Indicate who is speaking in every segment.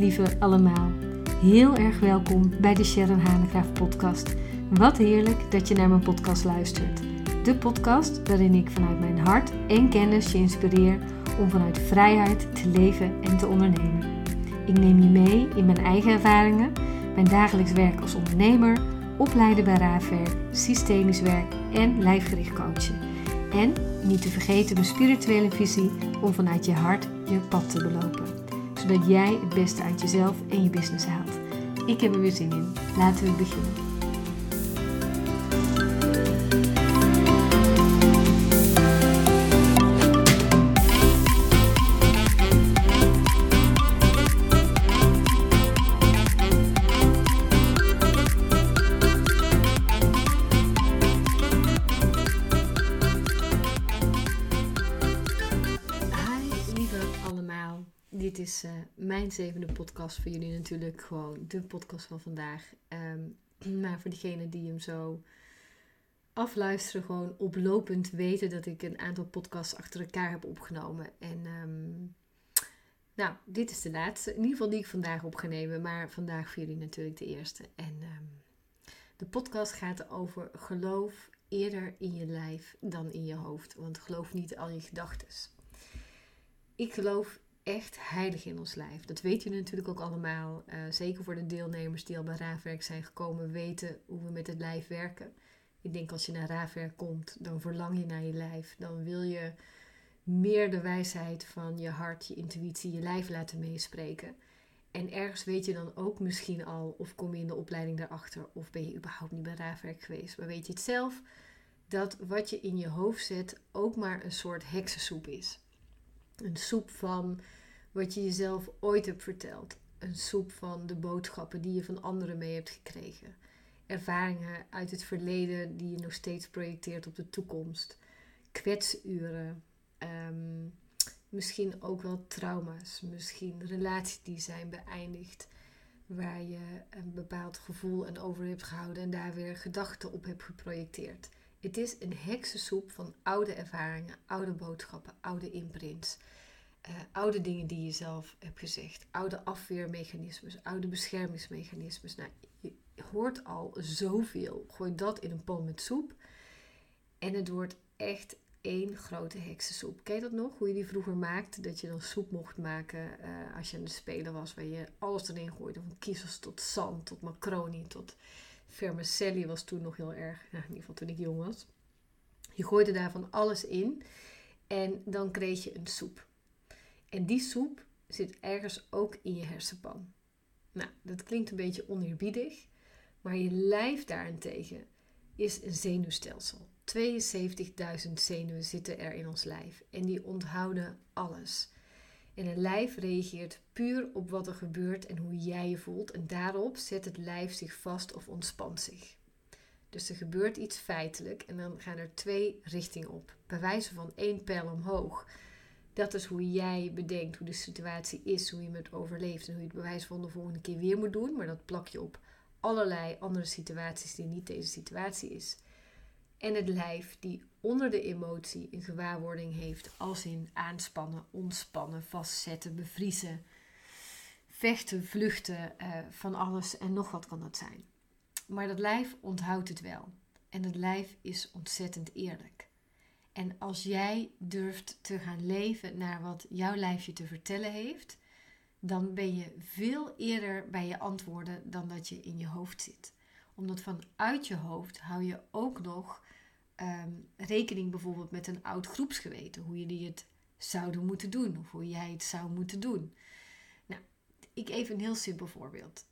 Speaker 1: lieve allemaal. Heel erg welkom bij de Sharon Hanegraaf podcast. Wat heerlijk dat je naar mijn podcast luistert. De podcast waarin ik vanuit mijn hart en kennis je inspireer om vanuit vrijheid te leven en te ondernemen. Ik neem je mee in mijn eigen ervaringen, mijn dagelijks werk als ondernemer, opleiden bij Raafwerk, systemisch werk en lijfgericht coachen. En niet te vergeten mijn spirituele visie om vanuit je hart je pad te belopen. Zodat jij het beste uit jezelf en je business haalt. Ik heb er weer zin in. Laten we beginnen. Is eh, mijn zevende podcast voor jullie natuurlijk. Gewoon de podcast van vandaag. Ehm, maar voor diegenen die hem zo afluisteren, gewoon oplopend weten dat ik een aantal podcasts achter elkaar heb opgenomen. En ehm, nou, dit is de laatste. In ieder geval die ik vandaag op ga nemen. Maar vandaag voor jullie natuurlijk de eerste. En ehm, de podcast gaat over geloof eerder in je lijf dan in je hoofd. Want geloof niet al je gedachten. Ik geloof echt heilig in ons lijf. Dat weten jullie natuurlijk ook allemaal. Eh, zeker voor de deelnemers die al bij Raafwerk zijn gekomen, weten hoe we met het lijf werken. Ik denk als je naar Raafwerk komt, dan verlang je naar je lijf. Dan wil je meer de wijsheid van je hart, je intuïtie, je lijf laten meespreken. En ergens weet je dan ook misschien al, of kom je in de opleiding daarachter, of ben je überhaupt niet bij Raafwerk geweest. Maar weet je het zelf, dat wat je in je hoofd zet ook maar een soort heksensoep is. Een soep van wat je jezelf ooit hebt verteld. Een soep van de boodschappen die je van anderen mee hebt gekregen. Ervaringen uit het verleden die je nog steeds projecteert op de toekomst. Kwetsuren. ehm, misschien ook wel trauma's. Misschien relaties die zijn beëindigd. Waar je een bepaald gevoel en over hebt gehouden en daar weer gedachten op hebt geprojecteerd. Het is een heksensoep van oude ervaringen, oude boodschappen, oude imprints. Eh, oude dingen die je zelf hebt gezegd. Oude afweermechanismes, oude beschermingsmechanismes. Nou, je hoort al zoveel. Gooi dat in een pan met soep. En het wordt echt één grote heksensoep. Ken je dat nog? Hoe je die vroeger maakte? Dat je dan soep mocht maken eh, als je aan het spelen was. Waar je alles erin gooide. Van kiezels tot zand, tot macaroni, tot vermicelli was toen nog heel erg. Nou, in ieder geval toen ik jong was. Je gooide daar van alles in. En dan kreeg je een soep. En die soep zit ergens ook in je hersenpan. Nou, dat klinkt een beetje oneerbiedig. Maar je lijf daarentegen is een zenuwstelsel. 72.000 zenuwen zitten er in ons lijf. En die onthouden alles. En een lijf reageert puur op wat er gebeurt en hoe jij je voelt. En daarop zet het lijf zich vast of ontspant zich. Dus er gebeurt iets feitelijk en dan gaan er twee richtingen op. Bij wijze van één pijl omhoog. Dat is hoe jij bedenkt hoe de situatie is, hoe je het overleeft en hoe je het bewijs van de volgende keer weer moet doen. Maar dat plak je op allerlei andere situaties die niet deze situatie is. En het lijf die onder de emotie een gewaarwording heeft als in aanspannen, ontspannen, vastzetten, bevriezen, vechten, vluchten, eh, van alles en nog wat kan dat zijn. Maar dat lijf onthoudt het wel. En het lijf is ontzettend eerlijk. En als jij durft te gaan leven naar wat jouw lijfje te vertellen heeft, dan ben je veel eerder bij je antwoorden dan dat je in je hoofd zit. Omdat vanuit je hoofd hou je ook nog ehm, rekening bijvoorbeeld met een oud groepsgeweten, hoe jullie het zouden moeten doen of hoe jij het zou moeten doen. Nou, ik even een heel simpel voorbeeld.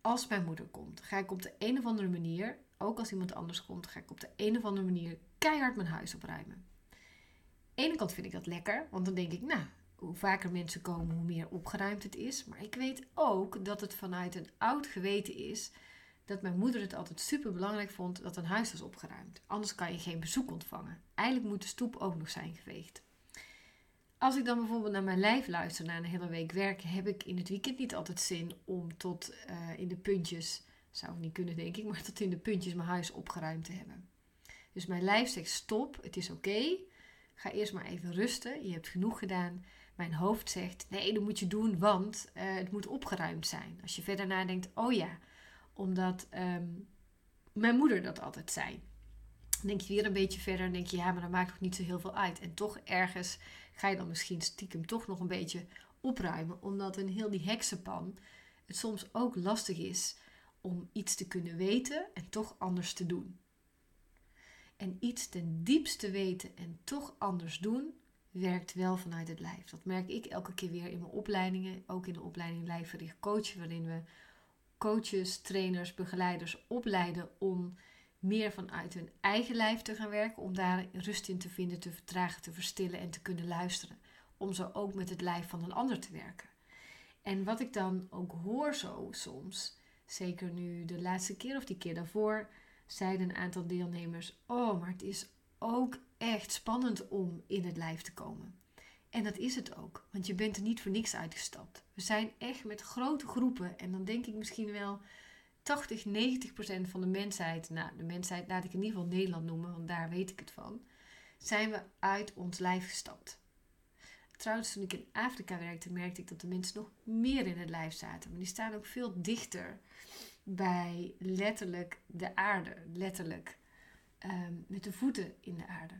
Speaker 1: Als mijn moeder komt, ga ik op de een of andere manier, ook als iemand anders komt, ga ik op de een of andere manier keihard mijn huis opruimen. Aan ene kant vind ik dat lekker, want dan denk ik, nou, hoe vaker mensen komen, hoe meer opgeruimd het is. Maar ik weet ook dat het vanuit een oud geweten is dat mijn moeder het altijd super belangrijk vond dat een huis was opgeruimd. Anders kan je geen bezoek ontvangen. Eigenlijk moet de stoep ook nog zijn geveegd. Als ik dan bijvoorbeeld naar mijn lijf luister na een hele week werken, heb ik in het weekend niet altijd zin om tot uh, in de puntjes, zou ik niet kunnen denk ik, maar tot in de puntjes mijn huis opgeruimd te hebben. Dus mijn lijf zegt stop, het is oké. Ga eerst maar even rusten. Je hebt genoeg gedaan. Mijn hoofd zegt: nee, dat moet je doen, want eh, het moet opgeruimd zijn. Als je verder nadenkt: oh ja, omdat ehm, mijn moeder dat altijd zei. Dan denk je weer een beetje verder en denk je: ja, maar dat maakt ook niet zo heel veel uit. En toch ergens ga je dan misschien stiekem toch nog een beetje opruimen, omdat in heel die heksenpan het soms ook lastig is om iets te kunnen weten en toch anders te doen. En iets ten diepste weten en toch anders doen, werkt wel vanuit het lijf. Dat merk ik elke keer weer in mijn opleidingen, ook in de opleiding Lijfverricht Coachen, waarin we coaches, trainers, begeleiders opleiden om meer vanuit hun eigen lijf te gaan werken, om daar rust in te vinden, te vertragen, te verstillen en te kunnen luisteren. Om zo ook met het lijf van een ander te werken. En wat ik dan ook hoor zo soms, zeker nu de laatste keer of die keer daarvoor, zeiden een aantal deelnemers: Oh, maar het is ook echt spannend om in het lijf te komen. En dat is het ook, want je bent er niet voor niks uitgestapt. We zijn echt met grote groepen en dan denk ik misschien wel 80, 90 procent van de mensheid, nou de mensheid laat ik in ieder geval Nederland noemen, want daar weet ik het van, zijn we uit ons lijf gestapt. Trouwens, toen ik in Afrika werkte, merkte ik dat de mensen nog meer in het lijf zaten. Maar die staan ook veel dichter bij letterlijk de aarde. Letterlijk ehm, met de voeten in de aarde.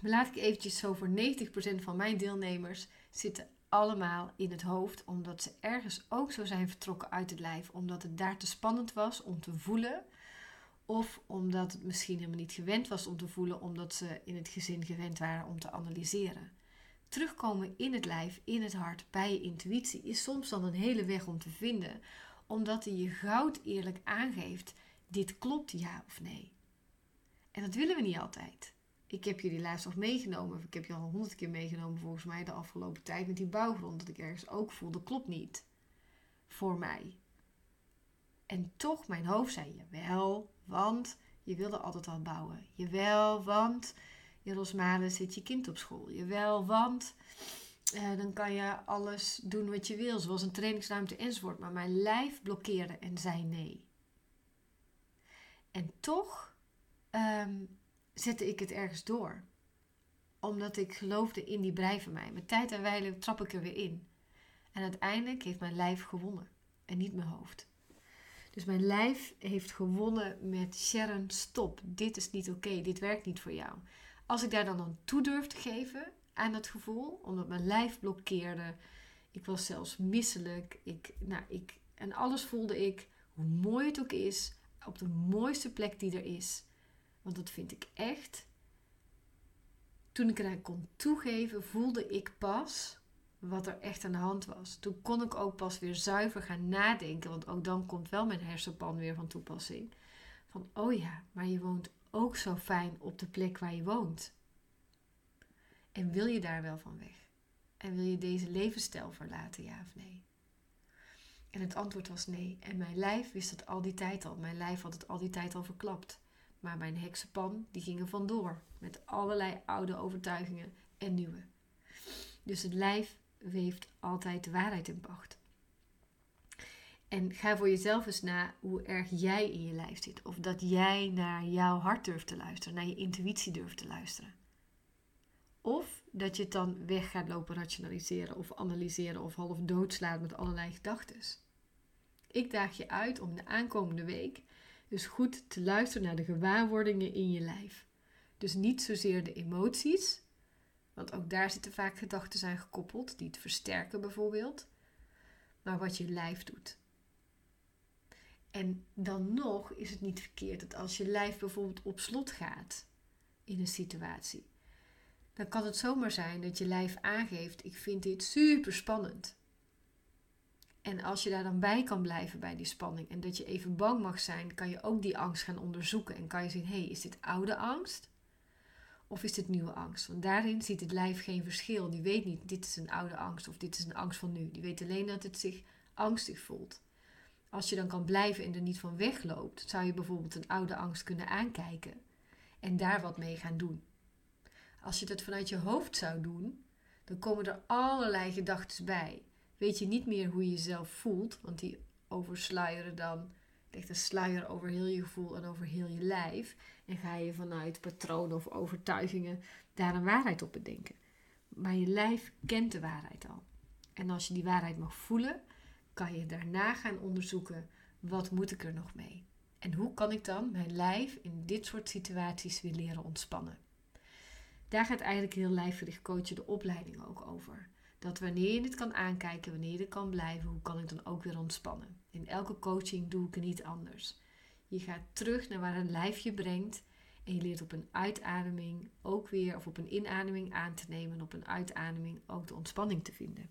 Speaker 1: Maar laat ik eventjes zo voor 90% van mijn deelnemers zitten allemaal in het hoofd. Omdat ze ergens ook zo zijn vertrokken uit het lijf. Omdat het daar te spannend was om te voelen. Of omdat het misschien helemaal niet gewend was om te voelen. Omdat ze in het gezin gewend waren om te analyseren terugkomen in het lijf, in het hart, bij je intuïtie, is soms dan een hele weg om te vinden, omdat hij je goud eerlijk aangeeft: dit klopt ja of nee. En dat willen we niet altijd. Ik heb jullie laatst nog meegenomen, ik heb je al honderd keer meegenomen volgens mij de afgelopen tijd met die bouwgrond, dat ik ergens ook voelde: klopt niet voor mij. En toch, mijn hoofd zei: jawel, want je wilde altijd al bouwen. Jawel, want Rosmalen zit je kind op school. Jawel, want eh, dan kan je alles doen wat je wil, zoals een trainingsruimte enzovoort. Maar mijn lijf blokkeerde en zei nee. En toch ehm, zette ik het ergens door. Omdat ik geloofde in die brei van mij. Met tijd en wijle trap ik er weer in. En uiteindelijk heeft mijn lijf gewonnen. En niet mijn hoofd. Dus mijn lijf heeft gewonnen met Sharon, stop. Dit is niet oké. Dit werkt niet voor jou. Als ik daar dan aan toe durf te geven aan het gevoel, omdat mijn lijf blokkeerde, ik was zelfs misselijk, ik, nou, ik, en alles voelde ik, hoe mooi het ook is, op de mooiste plek die er is. Want dat vind ik echt. Toen ik eraan kon toegeven, voelde ik pas wat er echt aan de hand was. Toen kon ik ook pas weer zuiver gaan nadenken, want ook dan komt wel mijn hersenpan weer van toepassing. Van, oh ja, maar je woont ook zo fijn op de plek waar je woont? En wil je daar wel van weg? En wil je deze levensstijl verlaten, ja of nee? En het antwoord was nee. En mijn lijf wist het al die tijd al. Mijn lijf had het al die tijd al verklapt. Maar mijn heksenpan, die ging er vandoor. Met allerlei oude overtuigingen en nieuwe. Dus het lijf weeft altijd de waarheid in pacht. En ga voor jezelf eens na hoe erg jij in je lijf zit. Of dat jij naar jouw hart durft te luisteren, naar je intuïtie durft te luisteren. Of dat je het dan weg gaat lopen rationaliseren of analyseren of half doodslaat met allerlei gedachten. Ik daag je uit om de aankomende week dus goed te luisteren naar de gewaarwordingen in je lijf. Dus niet zozeer de emoties, want ook daar zitten vaak gedachten aan gekoppeld, die het versterken bijvoorbeeld, maar wat je lijf doet. En dan nog is het niet verkeerd dat als je lijf bijvoorbeeld op slot gaat in een situatie, dan kan het zomaar zijn dat je lijf aangeeft: Ik vind dit super spannend. En als je daar dan bij kan blijven bij die spanning en dat je even bang mag zijn, kan je ook die angst gaan onderzoeken en kan je zien: hé, hey, is dit oude angst? Of is dit nieuwe angst? Want daarin ziet het lijf geen verschil. Die weet niet, dit is een oude angst of dit is een angst van nu. Die weet alleen dat het zich angstig voelt. Als je dan kan blijven en er niet van wegloopt, zou je bijvoorbeeld een oude angst kunnen aankijken en daar wat mee gaan doen. Als je dat vanuit je hoofd zou doen, dan komen er allerlei gedachten bij. Weet je niet meer hoe je jezelf voelt, want die oversluieren dan, legt een sluier over heel je gevoel en over heel je lijf. En ga je vanuit patronen of overtuigingen daar een waarheid op bedenken. Maar je lijf kent de waarheid al. En als je die waarheid mag voelen, kan je daarna gaan onderzoeken: wat moet ik er nog mee? En hoe kan ik dan mijn lijf in dit soort situaties weer leren ontspannen? Daar gaat eigenlijk heel lijfgericht coachen de opleiding ook over. Dat wanneer je dit kan aankijken, wanneer je er kan blijven, hoe kan ik dan ook weer ontspannen? In elke coaching doe ik het niet anders. Je gaat terug naar waar een lijf je brengt en je leert op een uitademing ook weer, of op een inademing aan te nemen, en op een uitademing ook de ontspanning te vinden.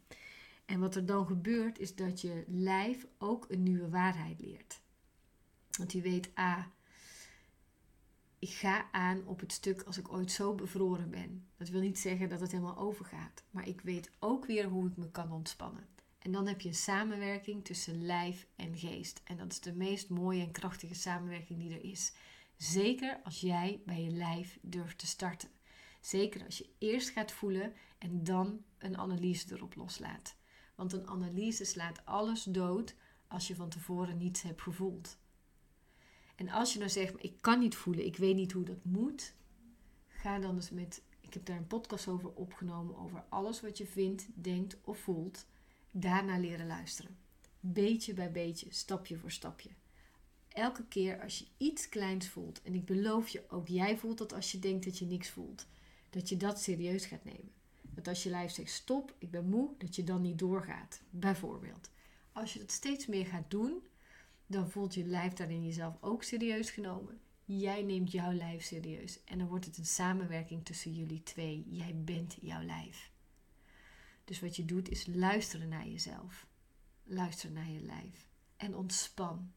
Speaker 1: En wat er dan gebeurt, is dat je lijf ook een nieuwe waarheid leert. Want je weet, A, ik ga aan op het stuk als ik ooit zo bevroren ben. Dat wil niet zeggen dat het helemaal overgaat, maar ik weet ook weer hoe ik me kan ontspannen. En dan heb je een samenwerking tussen lijf en geest. En dat is de meest mooie en krachtige samenwerking die er is. Zeker als jij bij je lijf durft te starten. Zeker als je eerst gaat voelen en dan een analyse erop loslaat. Want een analyse slaat alles dood als je van tevoren niets hebt gevoeld. En als je nou zegt, ik kan niet voelen, ik weet niet hoe dat moet, ga dan eens met, ik heb daar een podcast over opgenomen, over alles wat je vindt, denkt of voelt, daarna leren luisteren. Beetje bij beetje, stapje voor stapje. Elke keer als je iets kleins voelt, en ik beloof je, ook jij voelt dat als je denkt dat je niks voelt, dat je dat serieus gaat nemen. Dat als je lijf zegt stop, ik ben moe, dat je dan niet doorgaat. Bijvoorbeeld. Als je dat steeds meer gaat doen, dan voelt je lijf daarin jezelf ook serieus genomen. Jij neemt jouw lijf serieus. En dan wordt het een samenwerking tussen jullie twee. Jij bent jouw lijf. Dus wat je doet is luisteren naar jezelf. Luister naar je lijf. En ontspan.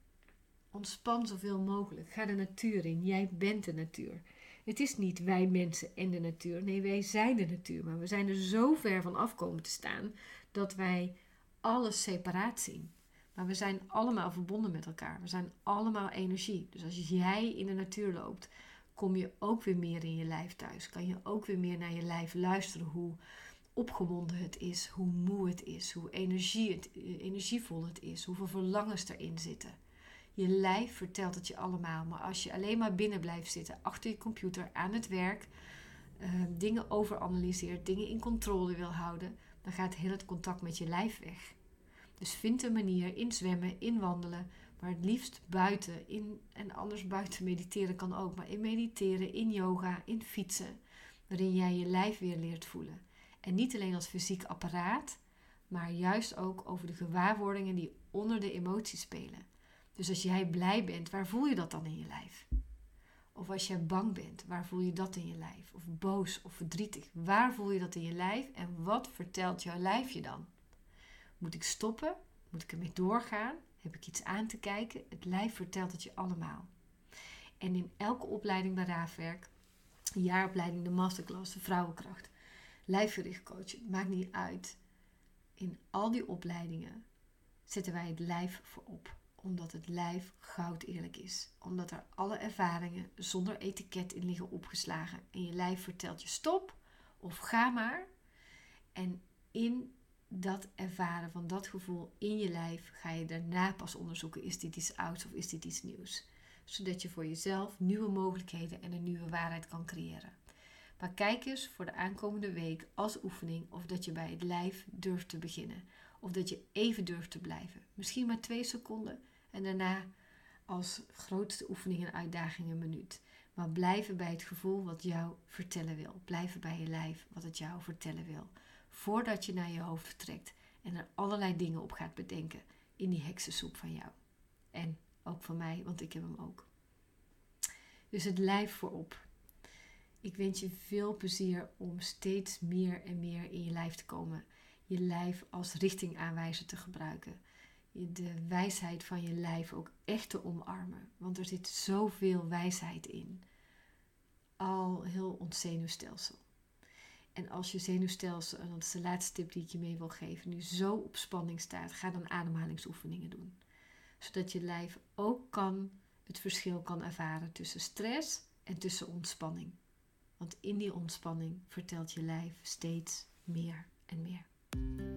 Speaker 1: Ontspan zoveel mogelijk. Ga de natuur in. Jij bent de natuur. Het is niet wij mensen en de natuur. Nee, wij zijn de natuur. Maar we zijn er zo ver van afkomen te staan dat wij alles separaat zien. Maar we zijn allemaal verbonden met elkaar. We zijn allemaal energie. Dus als jij in de natuur loopt, kom je ook weer meer in je lijf thuis. Kan je ook weer meer naar je lijf luisteren. Hoe opgewonden het is, hoe moe het is, hoe energie het, eh, energievol het is, hoeveel verlangens erin zitten. Je lijf vertelt het je allemaal. Maar als je alleen maar binnen blijft zitten, achter je computer, aan het werk, uh, dingen overanalyseert, dingen in controle wil houden, dan gaat heel het contact met je lijf weg. Dus vind een manier in zwemmen, in wandelen, maar het liefst buiten. In, en anders buiten mediteren kan ook, maar in mediteren, in yoga, in fietsen, waarin jij je lijf weer leert voelen. En niet alleen als fysiek apparaat, maar juist ook over de gewaarwordingen die onder de emoties spelen. Dus als jij blij bent, waar voel je dat dan in je lijf? Of als jij bang bent, waar voel je dat in je lijf? Of boos of verdrietig, waar voel je dat in je lijf? En wat vertelt jouw lijf je dan? Moet ik stoppen? Moet ik ermee doorgaan? Heb ik iets aan te kijken? Het lijf vertelt het je allemaal. En in elke opleiding bij Raafwerk, jaaropleiding, de masterclass, de vrouwenkracht, lijfgericht coaching, maakt niet uit. In al die opleidingen zetten wij het lijf voorop omdat het lijf goud eerlijk is. Omdat er alle ervaringen zonder etiket in liggen opgeslagen. En je lijf vertelt je stop of ga maar. En in dat ervaren van dat gevoel in je lijf ga je daarna pas onderzoeken: is dit iets ouds of is dit iets nieuws? Zodat je voor jezelf nieuwe mogelijkheden en een nieuwe waarheid kan creëren. Maar kijk eens voor de aankomende week als oefening of dat je bij het lijf durft te beginnen. Of dat je even durft te blijven. Misschien maar twee seconden en daarna als grootste oefening en uitdaging een minuut. Maar blijven bij het gevoel wat jou vertellen wil. Blijven bij je lijf wat het jou vertellen wil voordat je naar je hoofd vertrekt en er allerlei dingen op gaat bedenken in die heksensoep van jou. En ook van mij, want ik heb hem ook. Dus het lijf voorop. Ik wens je veel plezier om steeds meer en meer in je lijf te komen. Je lijf als richtingaanwijzer te gebruiken. De wijsheid van je lijf ook echt te omarmen. Want er zit zoveel wijsheid in. Al heel ons zenuwstelsel. En als je zenuwstelsel, en dat is de laatste tip die ik je mee wil geven, nu zo op spanning staat, ga dan ademhalingsoefeningen doen. Zodat je lijf ook kan, het verschil kan ervaren tussen stress en tussen ontspanning. Want in die ontspanning vertelt je lijf steeds meer en meer.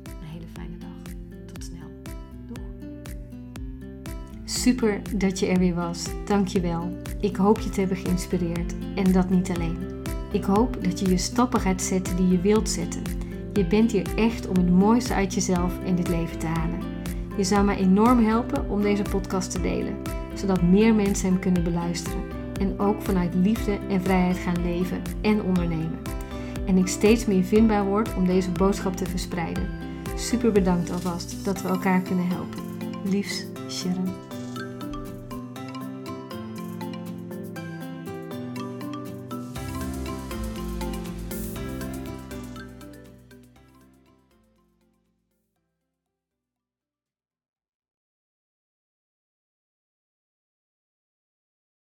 Speaker 1: Een hele fijne dag. Tot snel. Doeg. Super dat je er weer was. Dankjewel. Ik hoop je te hebben geïnspireerd. En dat niet alleen. Ik hoop dat je je stappen gaat zetten die je wilt zetten. Je bent hier echt om het mooiste uit jezelf in dit leven te halen. Je zou mij enorm helpen om deze podcast te delen, zodat meer mensen hem kunnen beluisteren en ook vanuit liefde en vrijheid gaan leven en ondernemen. En ik steeds meer vindbaar word om deze boodschap te verspreiden. Super bedankt alvast dat we elkaar kunnen helpen. Liefs, Sharon.